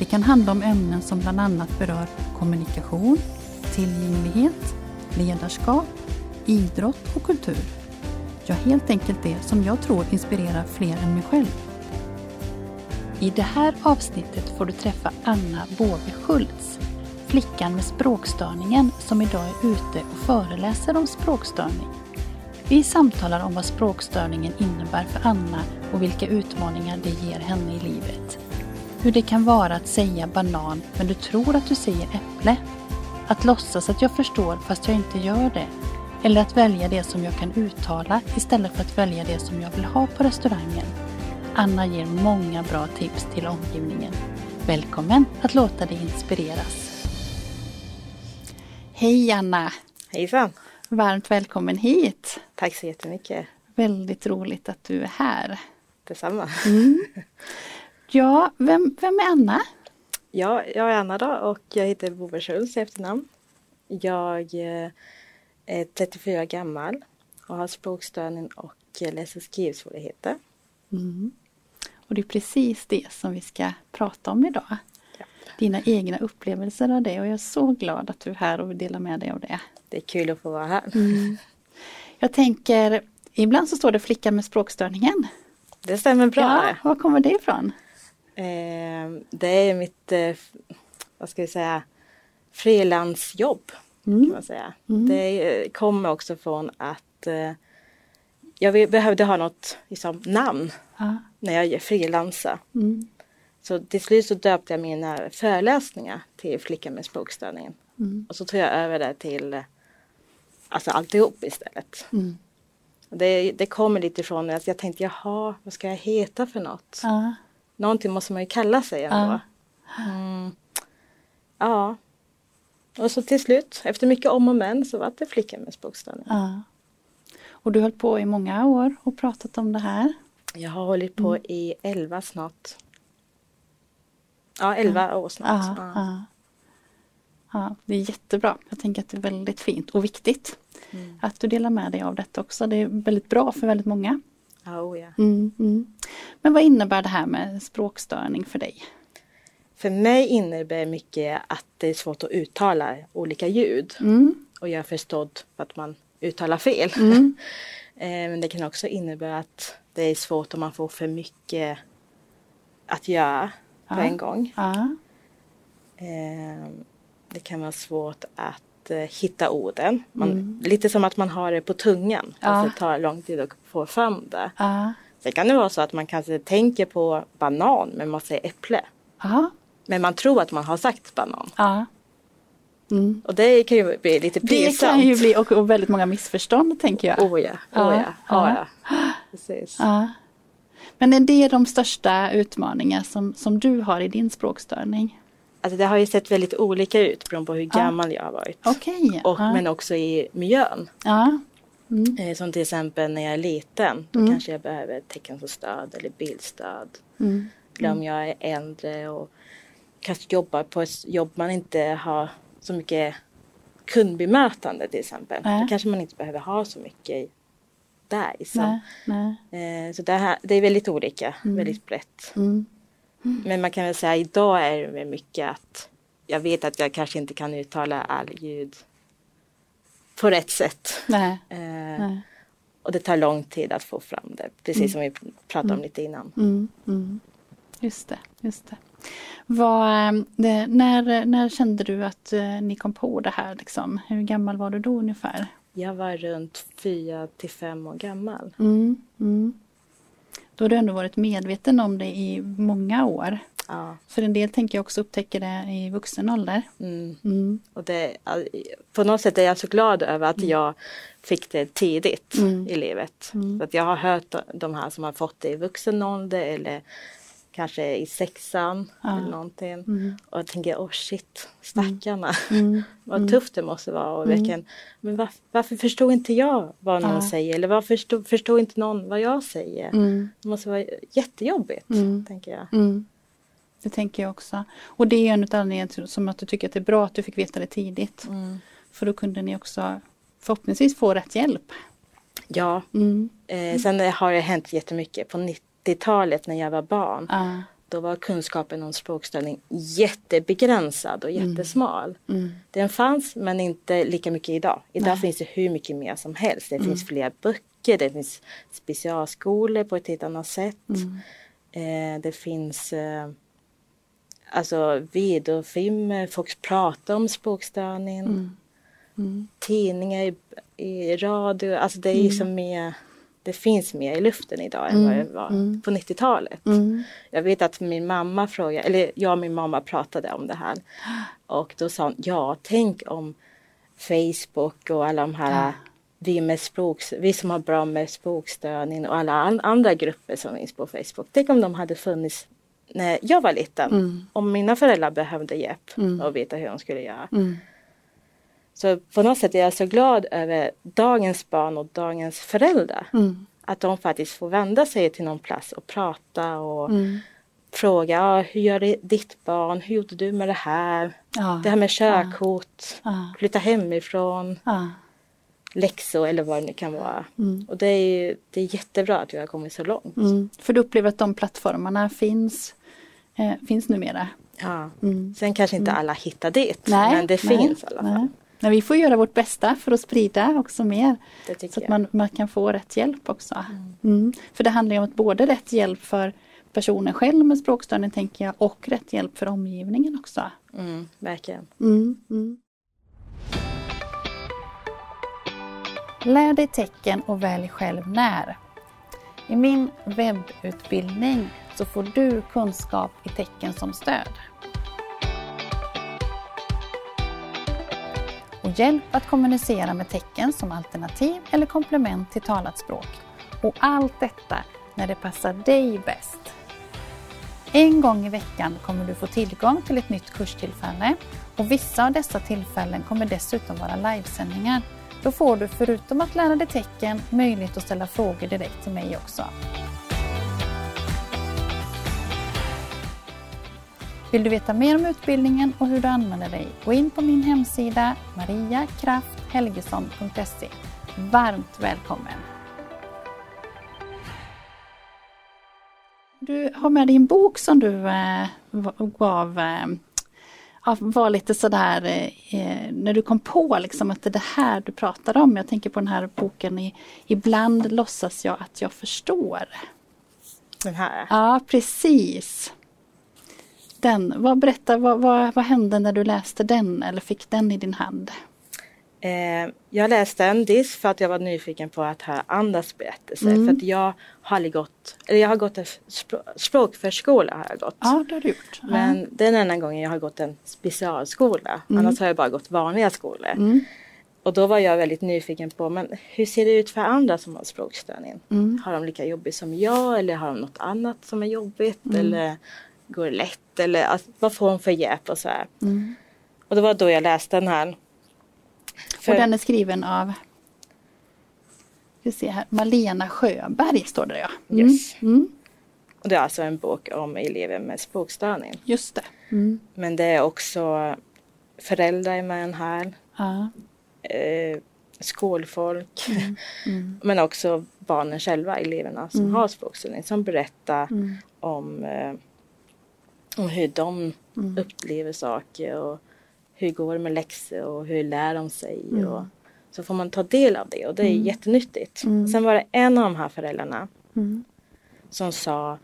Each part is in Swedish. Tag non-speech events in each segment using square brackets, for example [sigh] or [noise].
Det kan handla om ämnen som bland annat berör kommunikation, tillgänglighet, ledarskap, idrott och kultur. Ja, helt enkelt det som jag tror inspirerar fler än mig själv. I det här avsnittet får du träffa Anna Båge Schultz, flickan med språkstörningen som idag är ute och föreläser om språkstörning. Vi samtalar om vad språkstörningen innebär för Anna och vilka utmaningar det ger henne i livet. Hur det kan vara att säga banan men du tror att du säger äpple. Att låtsas att jag förstår fast jag inte gör det. Eller att välja det som jag kan uttala istället för att välja det som jag vill ha på restaurangen. Anna ger många bra tips till omgivningen. Välkommen att låta dig inspireras. Hej Anna! Hejsan! Varmt välkommen hit! Tack så jättemycket! Väldigt roligt att du är här. Detsamma! Mm. [laughs] Ja, vem, vem är Anna? Ja, jag är Anna då och jag heter Bove Schultz i efternamn. Jag eh, är 34 år gammal och har språkstörning och läs och skrivsvårigheter. Mm. Och det är precis det som vi ska prata om idag. Ja. Dina egna upplevelser av det och jag är så glad att du är här och vill dela med dig av det. Det är kul att få vara här. Mm. Jag tänker, ibland så står det flickan med språkstörningen. Det stämmer bra. Ja, var kommer det ifrån? Eh, det är mitt, eh, vad ska vi säga, frilansjobb. Mm. Kan man säga. Mm. Det kommer också från att eh, jag behövde ha något liksom, namn Ja. när jag frilansade. Mm. Så till slut så döpte jag mina föreläsningar till Flickan med språkstörningen. Mm. Och så tog jag över det till eh, alltså alltihop istället. Mm. Det, det kommer lite ifrån att jag tänkte jaha, vad ska jag heta för något? Ja. Någonting måste man ju kalla sig ändå. Mm. Ja. Och så till slut, efter mycket om och men, så var det Flickan med språkstörning. Ja. Och du har hållit på i många år och pratat om det här. Jag har hållit på Mm. i elva snart. Ja, elva år snart. Ja, Ja. ja. ja, det är jättebra. Jag tänker att det är väldigt fint och viktigt Mm. att du delar med dig av detta också. Det är väldigt bra för väldigt många. Ja, oh ja. Mm, mm. Men vad innebär det här med språkstörning för dig? För mig innebär mycket att det är svårt att uttala olika ljud. Mm, Och jag har förstått att man uttalar fel. Mm. [laughs] Eh, Men det kan också innebära att det är svårt om man får för mycket att göra på Ja. en gång. ja, Eh, Det kan vara svårt att eh, hitta orden. Man, Mm. Lite som att man har det på tungan. Ja. Fast det tar lång tid att få fram det. ja, Sen kan det vara så att man kanske tänker på banan men man säger äpple. ja, Men man tror att man har sagt banan. ja. Mm. Och det kan ju bli lite Det pinsamt. kan ju bli och, och väldigt många missförstånd tänker jag. Oh ja, oh Ja, ja, ja. ja. ja. Precis. Men är det de största utmaningar som, som du har i din språkstörning? Alltså det har ju sett väldigt olika ut beroende på hur gammal jag har varit. Okej. Och. Men också i miljön. Mm. Eh, Som till exempel när jag är liten. Då Mm. kanske jag behöver teckenstöd eller bildstöd. Mm. Eller om jag är äldre och kanske jobbar på ett jobb man inte har så mycket kundbemötande till exempel. Nej. Då kanske man inte behöver ha så mycket där. Liksom. Nej, nej. Eh, Så det, här, det är väldigt olika, Mm. väldigt brett. Mm. Men man kan väl säga idag är det mycket att jag vet att jag kanske inte kan uttala all ljud på rätt sätt. Nej. Eh, nej. och det tar lång tid att få fram det, precis som vi pratade om lite innan. Mm. Mm. Just det, just det. Vad, eh, det, när, när kände du att eh, ni kom på det här? Liksom? Hur gammal var du då ungefär? Jag var runt fyra till fem år gammal. Mm. Mm. Då har du ändå varit medveten om det i många år. Ja. För en del tänker jag också upptäcker det i vuxen ålder. Mm. Mm. Och det, på något sätt är jag så glad över att jag fick det tidigt Mm. i livet. Mm. Att jag har hört de här som har fått det i vuxen ålder eller kanske i sexan Ja. eller någonting. Mm. Och jag tänker, oh shit, stackarna. Mm. [laughs] Vad tufft det måste vara. Och verkligen, men varför, varför förstår inte jag vad någon Ja. säger? Eller varför förstår, förstår inte någon vad jag säger? Mm. Det måste vara jättejobbigt, Mm. tänker jag. Mm. Det tänker jag också. Och det är en av anledningarna som att du tycker att det är bra att du fick veta det tidigt. Mm. För då kunde ni också förhoppningsvis få rätt hjälp. Ja, Mm. eh, sen har det hänt jättemycket. På 90-talet när jag var barn, Ja. då var kunskapen om språkstörning jättebegränsad och jättesmal. Mm. Den fanns men inte lika mycket idag. Idag Nej. finns det hur mycket mer som helst. Det finns fler böcker, det finns specialskolor på ett helt annat sätt. Mm. Eh, det finns eh, alltså videofilmer, folk pratar om språkstörning. Mm. Mm. Tidningar, i, i radio, alltså det är ju som mer det finns mer i luften idag än vad det var Mm. på 90-talet. Mm. Jag vet att min mamma frågade, eller jag och min mamma pratade om det här. Och då sa hon, ja tänk om Facebook och alla de här Ja. vi, med språks, vi som har bra med språkstörning och alla an, andra grupper som finns på Facebook. Tänk om de hade funnits när jag var liten. Mm. Om mina föräldrar behövde hjälp Mm. och veta hur de skulle göra. Mm. Så på något sätt är jag så glad över dagens barn och dagens föräldrar. Mm. Att de faktiskt får vända sig till någon plats och prata och Mm. fråga ja, hur gör det, ditt barn, hur gjorde du med det här? Ja. Det här med körkort, Ja. flytta hemifrån, Ja. läxor eller vad det nu kan vara. Mm. Och det är, det är jättebra att vi har kommit så långt. Mm. För du upplever att de plattformarna finns, eh, finns numera? Ja. Mm. Sen kanske inte alla hittar dit, Nej, men det nej, finns i alla fall. nej. Men vi får göra vårt bästa för att sprida också mer. Så att man, man kan få rätt hjälp också. Mm. För det handlar ju om att både rätt hjälp för personen själv med språkstörning tänker jag och rätt hjälp för omgivningen också. Mm, verkligen. Mm. Mm. Lär dig tecken och välj själv när. I min webbutbildning så får du kunskap i tecken som stöd. Och hjälp att kommunicera med tecken som alternativ eller komplement till talat språk. Och allt detta när det passar dig bäst. En gång i veckan kommer du få tillgång till ett nytt kurstillfälle och vissa av dessa tillfällen kommer dessutom vara livesändningar. Då får du förutom att lära dig tecken möjlighet att ställa frågor direkt till mig också. Vill du veta mer om utbildningen och hur du använder dig? Gå in på min hemsida mariakrafthelgesson.se. Varmt välkommen! Du har med dig en bok som du v- gav, ja, var lite sådär eh, när du kom på liksom att det är det här du pratar om. Jag tänker på den här boken i, Ibland låtsas jag att jag förstår. Den här. Ja, precis. Den, vad, berätta, vad, vad, vad hände när du läste den eller fick den i din hand? Eh, jag läste en dels för att jag var nyfiken på att höra andras berättelser. Mm. För att jag har gått, eller jag har gått en språk, språkförskola har jag gått. Ja, det har du gjort. Men det är den enda gången jag har gått en specialskola. Annars har jag bara gått vanliga skolor. mm, Och då var jag väldigt nyfiken på, men hur ser det ut för andra som har språkstörning? mm, Har de lika jobbigt som jag eller har de något annat som är jobbigt? Mm. Eller går lätt? Eller alltså, vad får de för hjälp och så här. mm. Och det var då jag läste den här. För- Och den är skriven av vi ser här, Malena Sjöberg står det ja. Mm. Yes. Mm. Och det är alltså en bok om elever med språkstörning. Just det. Mm. Men det är också föräldrar med den här. Ja. Eh, skolfolk. Mm. [laughs] Men också barnen själva, eleverna som Mm. har språkstörning. Som berättar Mm. om, eh, om hur de Mm. upplever saker. Och hur går det med läxor och hur lär de sig. Mm. Och, så får man ta del av det och det är Mm. jättenyttigt. Mm. Sen var det en av de här föräldrarna Mm. som sa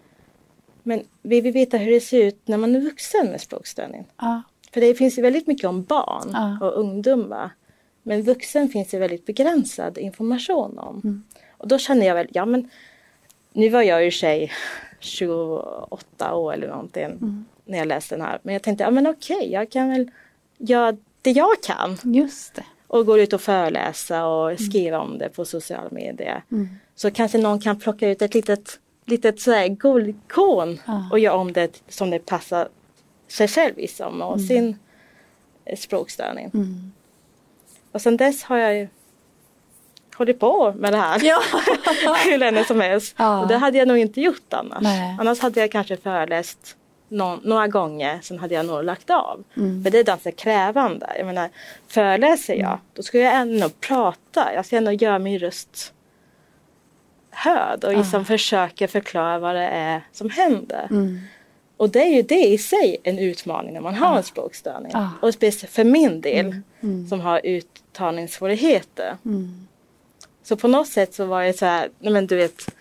Men vi vill veta hur det ser ut när man är vuxen med språkstörning. Ja. För det finns ju väldigt mycket om barn Ja. och ungdomar. Men vuxen finns det väldigt begränsad information om. Mm. Och då känner jag väl, ja men nu var jag ju tjej 28 år eller någonting Mm. när jag läste den här. Men jag tänkte, ja men okej, jag kan väl göra det jag kan. Just det. Och gå ut och föreläsa och skriva om det på sociala medier. Mm. Så kanske någon kan plocka ut ett litet litet sådär guldkorn Ja. och göra om det som det passar sig själv liksom och Mm. sin språkstörning. Mm. Och sen dess har jag hållit på med det här Ja. [laughs] hur länge som helst. Ja. Och det hade jag nog inte gjort annars. Nej. Annars hade jag kanske föreläst nå- några gånger, sen hade jag nog lagt av. Mm. För det är ganska krävande. Jag menar, föreläser jag, då ska jag ändå prata. Jag ska ändå göra min röst hörd och liksom försöka förklara vad det är som händer. Mm. Och det är ju det i sig en utmaning när man har en språkstörning. Ja. Och speciellt för min del Mm. som har uttalningssvårigheter. Mm. Så på något sätt så var det så här, nej men du vet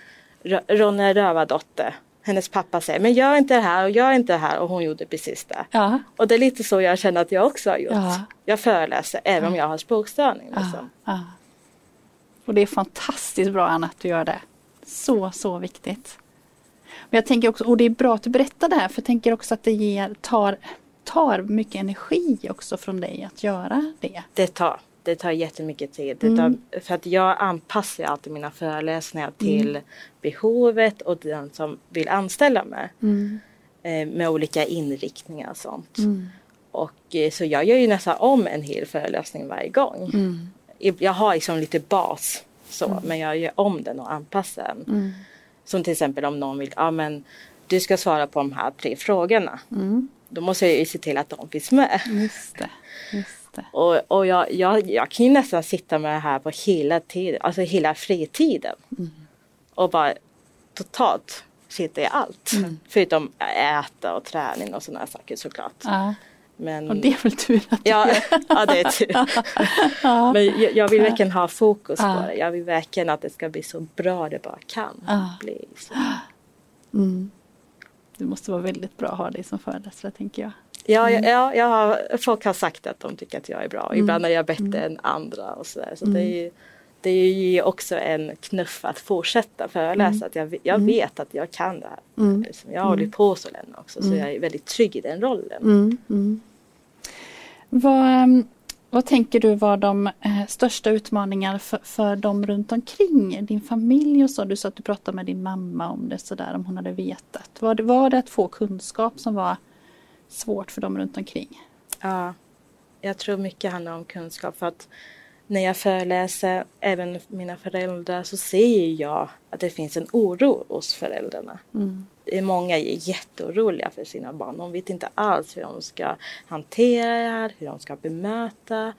Ro- Ronja Rövardotter, hennes pappa säger men gör inte det här och gör inte det här och hon gjorde precis det. Ja. Och det är lite så jag känner att jag också har gjort. Ja. Jag föreläser även om jag har språkstörning. Ja. Liksom. Ja. Och det är fantastiskt bra Anna att du gör det. Så, så viktigt. Men jag tänker också, och det är bra att du berättar det här för jag tänker också att det ger, tar, tar mycket energi också från dig att göra det. Det tar, det tar jättemycket tid. Det Mm. tar, för att jag anpassar alltid mina föreläsningar till behovet och den som vill anställa mig. Mm. Eh, med olika inriktningar och sånt. Mm. Och eh, så jag gör ju nästan om en hel föreläsning varje gång. Mm. Jag har liksom lite bas så, men jag gör om den och anpassar den. Mm. Som till exempel om någon vill, ja men du ska svara på de här tre frågorna. Mm. Då måste jag ju se till att de finns med. Just det. Just det. Och, och jag, jag, jag kan ju nästan sitta med det här på hela tiden, alltså hela fritiden. Mm. Och bara totalt sitta i allt. Mm. Förutom äta och träning och sådana saker såklart. Ja. Men, Och det är väl tur att du ja, gör. ja, det är tur. [laughs] Ja. Men jag, jag vill verkligen ha fokus Ja. på det. Jag vill verkligen att det ska bli så bra det bara kan bli. Så. Mm. Det måste vara väldigt bra att ha dig som föreläsare tänker jag. Ja, Mm. ja, ja, folk har sagt att de tycker att jag är bra. Ibland är jag bättre än andra och sådär. Så det är Mm. det ju också en knuff att fortsätta föreläsa. Att jag, jag vet att jag kan det här. Mm. Liksom, Jag har hållit på så länge också så jag är väldigt trygg i den rollen. Mm, mm. Vad, ehm, vad tänker du var de eh, största utmaningarna för, för dem runt omkring? Din familj och så. Du sa att du pratade med din mamma om det sådär, om hon hade vetat. Var det, var det att få kunskap som var svårt för dem runt omkring? Ja, jag tror mycket handlar om kunskap för att när jag föreläser, även mina föräldrar, så ser jag att det finns en oro hos föräldrarna. Mm. Många är jätteoroliga för sina barn. De vet inte alls hur de ska hantera det här, hur de ska bemöta.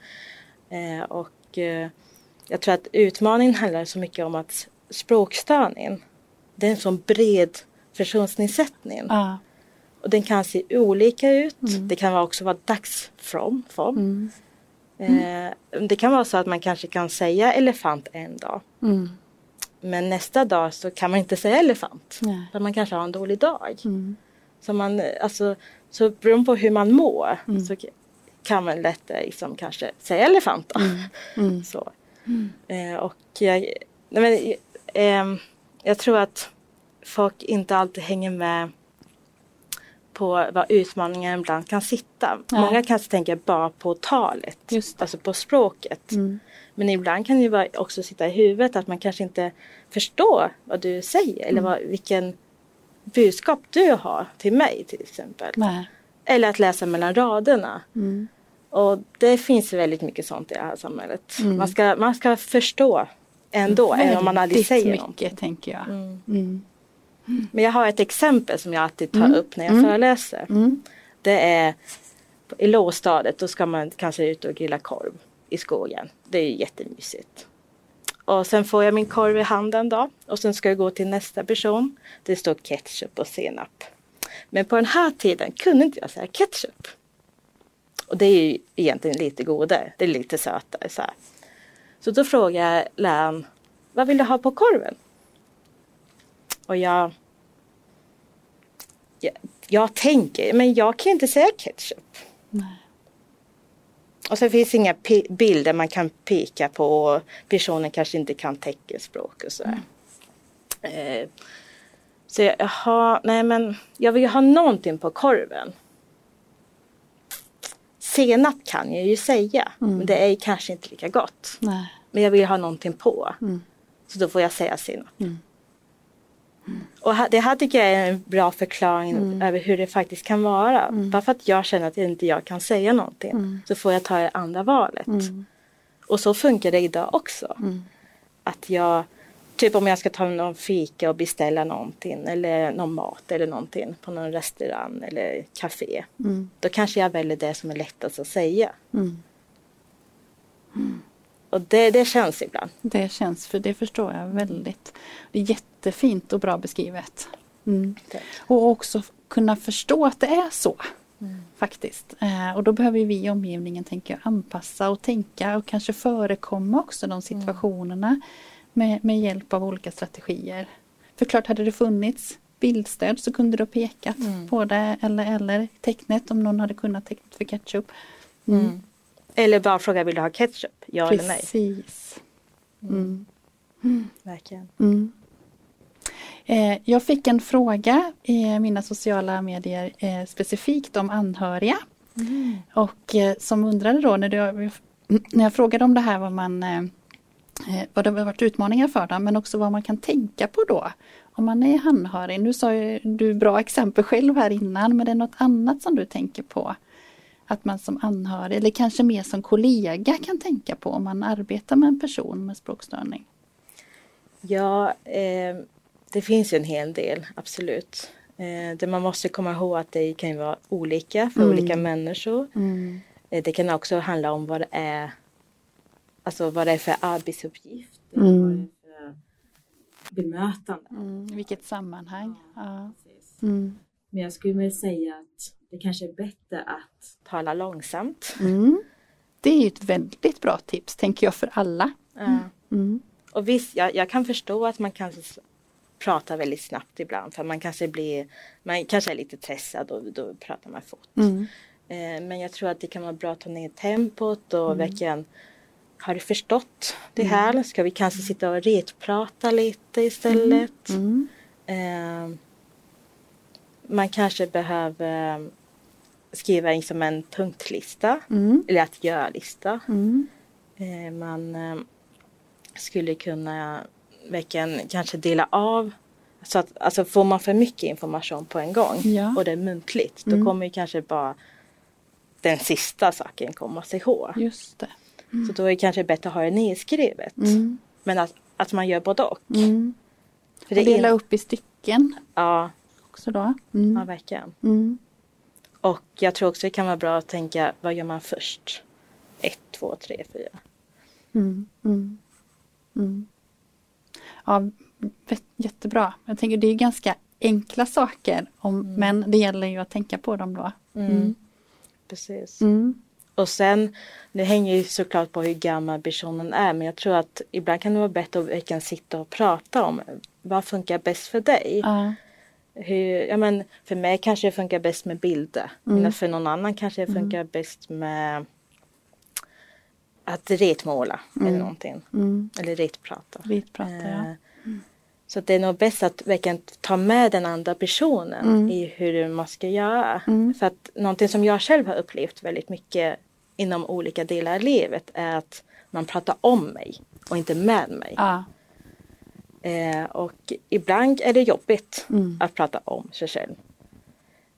Eh, och eh, jag tror att utmaningen handlar så mycket om att språkstörning, det är en sån bred funktionsnedsättning. Ja. Och den kan se olika ut. Mm. Det kan också vara dagsform. Form. Mm. Eh, det kan vara så att man kanske kan säga elefant en dag. Mm. Men nästa dag så kan man inte säga elefant. Nej. För man kanske har en dålig dag. Mm. Så, man, eh, alltså, så beroende på hur man mår Mm. så kan man lättare liksom kanske säga elefant. Mm. [laughs] Så. Eh, och jag, nej men, eh, jag tror att folk inte alltid hänger med på vad utmaningen ibland kan sitta. Nej. Många kanske tänker bara på talet, alltså på språket. Mm. Men ibland kan det också sitta i huvudet att man kanske inte förstår vad du säger eller vad, vilken budskap du har till mig till exempel. Nej. Eller att läsa mellan raderna. Mm. Och det finns väldigt mycket sånt i det här samhället. Mm. Man, ska, man ska förstå ändå, även om man aldrig säger mycket någonting. tänker jag. Men jag har ett exempel som jag alltid tar Mm. upp när jag Mm. föreläser. Mm. Det är i lågstadiet, då ska man kanske ut och grilla korv i skogen. Det är jättemysigt. Och sen får jag min korv i handen då och sen ska jag gå till nästa person. Det står ketchup och senap. Men på den här tiden kunde inte jag säga ketchup. Och det är ju egentligen lite godare, det är lite sötare så här. Så då frågar jag läraren, vad vill du ha på korven? Och jag, jag, jag tänker, men jag kan inte säga ketchup. Nej. Och så finns inga bilder man kan peka på och personen kanske inte kan teckenspråk och sådär. Eh, så jag, jaha, nej men jag vill ju ha någonting på korven. Senap kan jag ju säga, Mm. men det är kanske inte lika gott. Nej. Men jag vill ha någonting på. Mm. Så då får jag säga senap. Mm. Och det här tycker jag är en bra förklaring mm. över hur det faktiskt kan vara. Mm. Bara för att jag känner att inte jag kan säga någonting mm. så får jag ta det andra valet. Mm. Och så funkar det idag också. Mm. Att jag, typ om jag ska ta någon fika och beställa någonting eller någon mat eller någonting på någon restaurang eller café. Mm. Då kanske jag väljer det som är lättast att säga. Och det, det känns ibland. Det känns, för det förstår jag väldigt. Det är jättefint och bra beskrivet. Mm. Och också kunna förstå att det är så. Mm. Faktiskt. Eh, och då behöver vi i omgivningen tänka, anpassa och tänka och kanske förekomma också de mm. situationerna mm. med, med hjälp av olika strategier. För klart hade det funnits bildstöd så kunde du ha pekat mm. på det eller, eller tecknet om någon hade kunnat tecknet för ketchup. Mm. mm. Eller bara fråga, vill du ha ketchup? Ja Precis. eller nej? Precis. Mm. Mm. Verkligen. Mm. Eh, jag fick en fråga i mina sociala medier eh, specifikt om anhöriga. Mm. Och eh, som undrade då när, du, när jag frågade om det här vad man vad det har varit utmaningar för dem men också vad man kan tänka på då om man är anhörig. Nu sa du bra exempel själv här innan men det är något annat som du tänker på att man som anhörig eller kanske mer som kollega kan tänka på om man arbetar med en person med språkstörning? Ja, eh, det finns en hel del, absolut. Eh, det man måste komma ihåg att det kan vara olika för mm. olika människor. Mm. Eh, det kan också handla om vad det är, alltså vad det är för arbetsuppgift. Mm. bemötande. Mm. Vilket sammanhang. Ja. ja. Men jag skulle vilja säga att det kanske är bättre att tala långsamt. Mm. Det är ett väldigt bra tips, tänker jag, för alla. Mm. Mm. Och visst, jag, jag, kan förstå att man kanske pratar väldigt snabbt ibland för man kanske blir, man kanske är lite stressad och då pratar man fort. Mm. Eh, men jag tror att det kan vara bra att ta ner tempot och mm. verkligen har du förstått det mm. här? Ska vi kanske sitta och retprata lite istället? Mm. Eh, man kanske behöver skriva in som en punktlista mm. eller att göra-lista. Mm. Eh, man eh, skulle kunna verkligen kanske dela av så att, alltså får man för mycket information på en gång ja. och det är muntligt mm. då kommer ju kanske bara den sista saken komma sig ihåg. Just det. Mm. Så då är det kanske bättre att ha det nedskrivet. Mm. Men att, att man gör både och. Mm. För och dela in... upp i stycken. Ja. Också då. Mm. Ja, verkligen. Mm. Och jag tror också det kan vara bra att tänka vad gör man först? Ett, två, tre, fyra. Mm, mm, mm. Ja, jättebra. Jag tänker det är ganska enkla saker om, mm. men det gäller ju att tänka på dem då. Precis. Och sen, det hänger ju såklart på hur gammal personen är men jag tror att ibland kan det vara bättre att verkligen sitta och prata om vad funkar bäst för dig. Uh hur, ja men för mig kanske det funkar bäst med bilder. Mm. Men för någon annan kanske det mm. funkar mm. bäst med att retmåla mm. eller någonting. Mm. Eller retprata. retprata ja. Eh, mm. Så det är nog bäst att verkligen ta med den andra personen i hur man ska göra. För att någonting som jag själv har upplevt väldigt mycket inom olika delar av livet är att man pratar om mig och inte med mig. Ja. Eh, och ibland är det jobbigt mm. att prata om sig själv.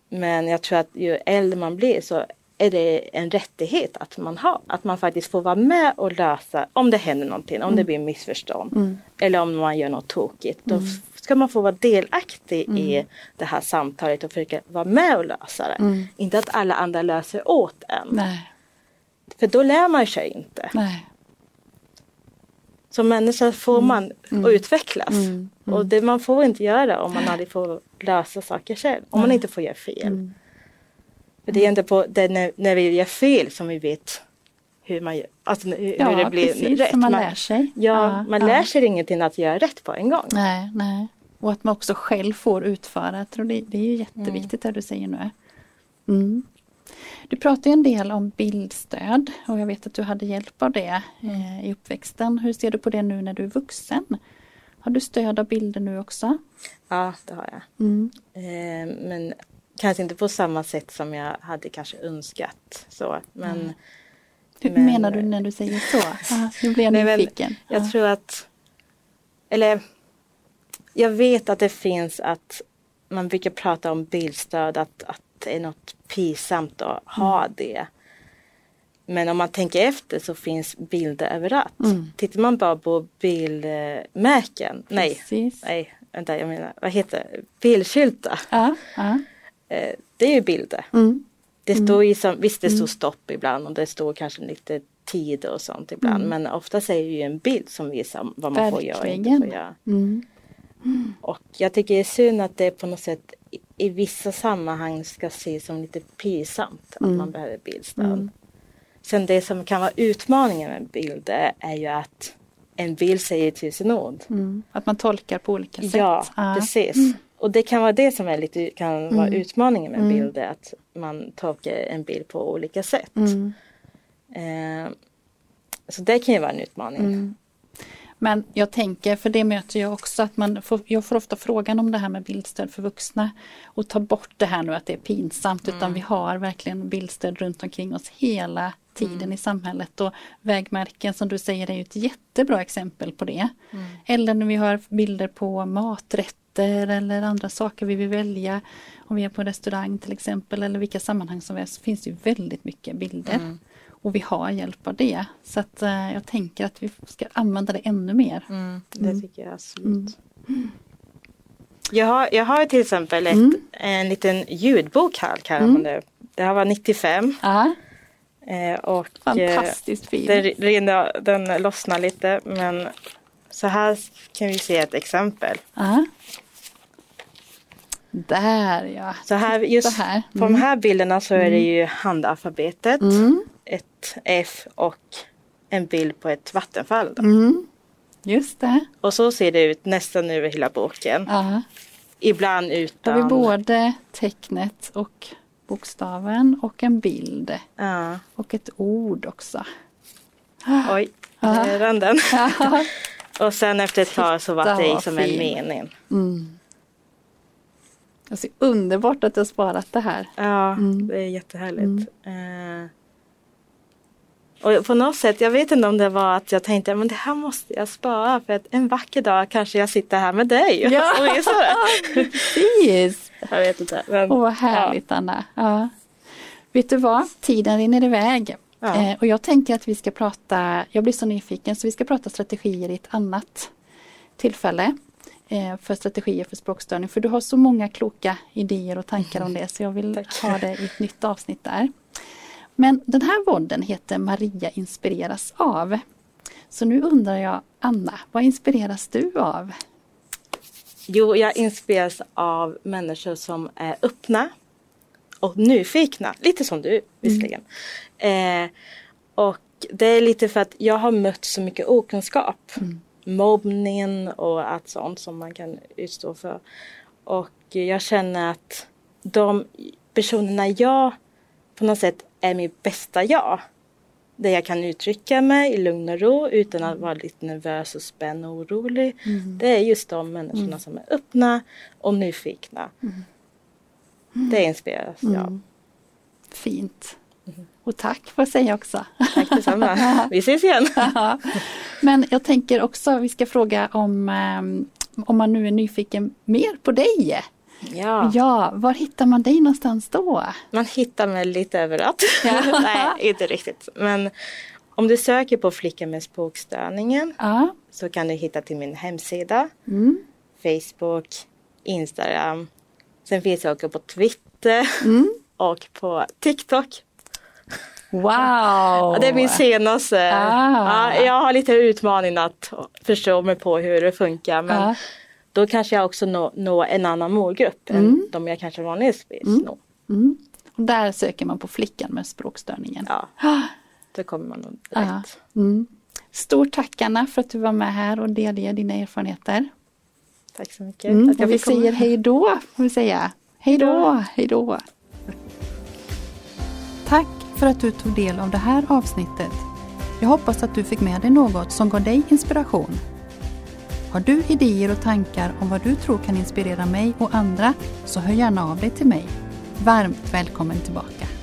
Men jag tror att ju äldre man blir så är det en rättighet att man har. Att man faktiskt får vara med och lösa om det händer någonting, om mm. det blir missförstånd. Mm. Eller om man gör något tokigt. Då mm. ska man få vara delaktig i mm. det här samtalet och försöka vara med och lösa det. Mm. Inte att alla andra löser åt en. Nej. För då lär man sig inte. Nej. Som människa får mm. man mm. utvecklas. Mm. Och det man får inte göra om man aldrig får lösa saker själv. Om man inte får göra fel. För det är inte på det när, när vi gör fel som vi vet hur man gör, alltså hur, ja, det blir precis, rätt. man, man lär sig. Ja, ja man ja. lär sig ingenting att göra rätt på en gång. Nej, nej. Och att man också själv får utföra. Jag tror det, det är jätteviktigt mm. det du säger nu. Mm. Du pratar en del om bildstöd och jag vet att du hade hjälp av det eh, i uppväxten. Hur ser du på det nu när du är vuxen? Har du stöd av bilder nu också? Ja, det har jag. Mm. Eh, men kanske inte på samma sätt som jag hade kanske önskat. Så, men, mm. Hur men, menar du när du säger så? [laughs] nu blir jag nyfiken. Jag tror att, eller jag vet att det finns att man brukar prata om bilstöd, att, att är något pinsamt att ha Mm. det. Men om man tänker efter så finns bilder överallt. Mm. Tittar man bara på bilmärken, nej, nej, vänta jag menar, vad heter det? Bilskyltar. Ja, ja. Eh, det är ju bilder. Mm. Det står ju som, visst det står stopp ibland och det står kanske lite tid och sånt ibland. Mm. Men oftast är det ju en bild som visar vad man får göra och inte Verkligen. får göra. Mm. Och jag tycker det är synd att det på något sätt i, vissa sammanhang ska ses som lite pinsamt att Mm. man behöver bildstöd. Mm. Sen det som kan vara utmaningen med bilder är ju att en bild säger tusen ord. Mm. Att man tolkar på olika sätt. Ja, Ja. precis. Och det kan vara det som är lite, kan vara Mm. utmaningen med Mm. bilder, att man tolkar en bild på olika sätt. Mm. Eh, så det kan ju vara en utmaning. Mm. Men jag tänker, för det möter jag också, att man får, jag får ofta frågan om det här med bildstöd för vuxna. Och ta bort det här nu att det är pinsamt, utan vi har verkligen bildstöd runt omkring oss hela tiden i samhället. Och vägmärken som du säger är ju ett jättebra exempel på det. Eller när vi har bilder på maträtter eller andra saker vi vill välja. Om vi är på restaurang till exempel eller vilka sammanhang som helst så finns det ju väldigt mycket bilder. Mm. Och vi har hjälp av det. Så att eh, jag tänker att vi ska använda det ännu mer. Mm, det Mm. tycker jag absolut. Jag, har, jag har till exempel ett, Mm. en liten ljudbok här kallar man det. Det här var 95 Ja, eh, och eh, fantastiskt fin. den, rinner, den lossnar lite men så här kan vi se ett exempel. Ja. Där ja. Så här, just Så här. på de här bilderna så är det ju handalfabetet, Mm. Ett F och en bild på ett vattenfall. Mm. Just det. Och så ser det ut nästan över hela boken. Ja. Ibland Då har utan. vi både tecknet och bokstaven och en bild. Ja. Och ett ord också. Oj, [gasps] Ja. där rann den. [laughs] Ja. [laughs] Och sen efter ett tag så var det som en fin. mening. Mm. Alltså, underbart att du har sparat det här. Ja, Mm. det är jättehärligt. Eh, och på något sätt, jag vet inte om det var att jag tänkte men det här måste jag spara för att en vacker dag kanske jag sitter här med dig. Ja. [laughs] och det. Precis! Jag vet inte. Men, Åh vad härligt Anna. Ja. Vet du vad? Tiden rinner iväg. Ja. Eh, och jag tänker att vi ska prata, jag blir så nyfiken så vi ska prata strategier i ett annat tillfälle. Eh, för strategier för språkstörning. För du har så många kloka idéer och tankar om [laughs] det så jag vill Tack. ha det i ett nytt avsnitt där. Men den här podden heter Maria inspireras av. Så nu undrar jag Anna, vad inspireras du av? Jo, jag inspireras av människor som är öppna och nyfikna. Lite som du visserligen. Eh, och det är lite för att jag har mött så mycket okunskap. Mobbning och allt sånt som man kan utstå för. Och jag känner att de personerna jag på något sätt är mitt bästa jag. Där jag kan uttrycka mig i lugn och ro utan att vara lite nervös och spänd och orolig. Det är just de människorna som är öppna och nyfikna. Det inspireras jag. Fint. Och tack får jag säga också. Tack detsamma. [laughs] Vi ses igen. Ja. Men jag tänker också vi ska fråga om, ehm, om man nu är nyfiken mer på dig. Ja, Ja, var hittar man dig någonstans då? man hittar mig lite överallt. [laughs] Ja. [laughs] Nej, inte riktigt. Men om du söker på Flicka med språkstörningen Ja, så kan du hitta till min hemsida, mm. Facebook, Instagram. Sen finns jag också på Twitter Mm. [laughs] och på TikTok. Wow! Det är min senaste. Ah. Ja, jag har lite utmaning att förstå mig på hur det funkar. Men Ja. Då kanske jag också når når en annan målgrupp Mm. än de jag kanske vanligtvis når. Mm. Och där söker man på flickan med språkstörningen. Ja, då kommer man nog Ja. rätt. Mm. Stort tack Anna för att du var med här och delger dina erfarenheter. Tack så mycket. Mm. att Och jag vi fick komma. säger hej då. Får vi säga. Hej då, hej då. Tack för att du tog del av det här avsnittet. Jag hoppas att du fick med dig något som gav dig inspiration. Har du idéer och tankar om vad du tror kan inspirera mig och andra så hör gärna av dig till mig. Varmt välkommen tillbaka.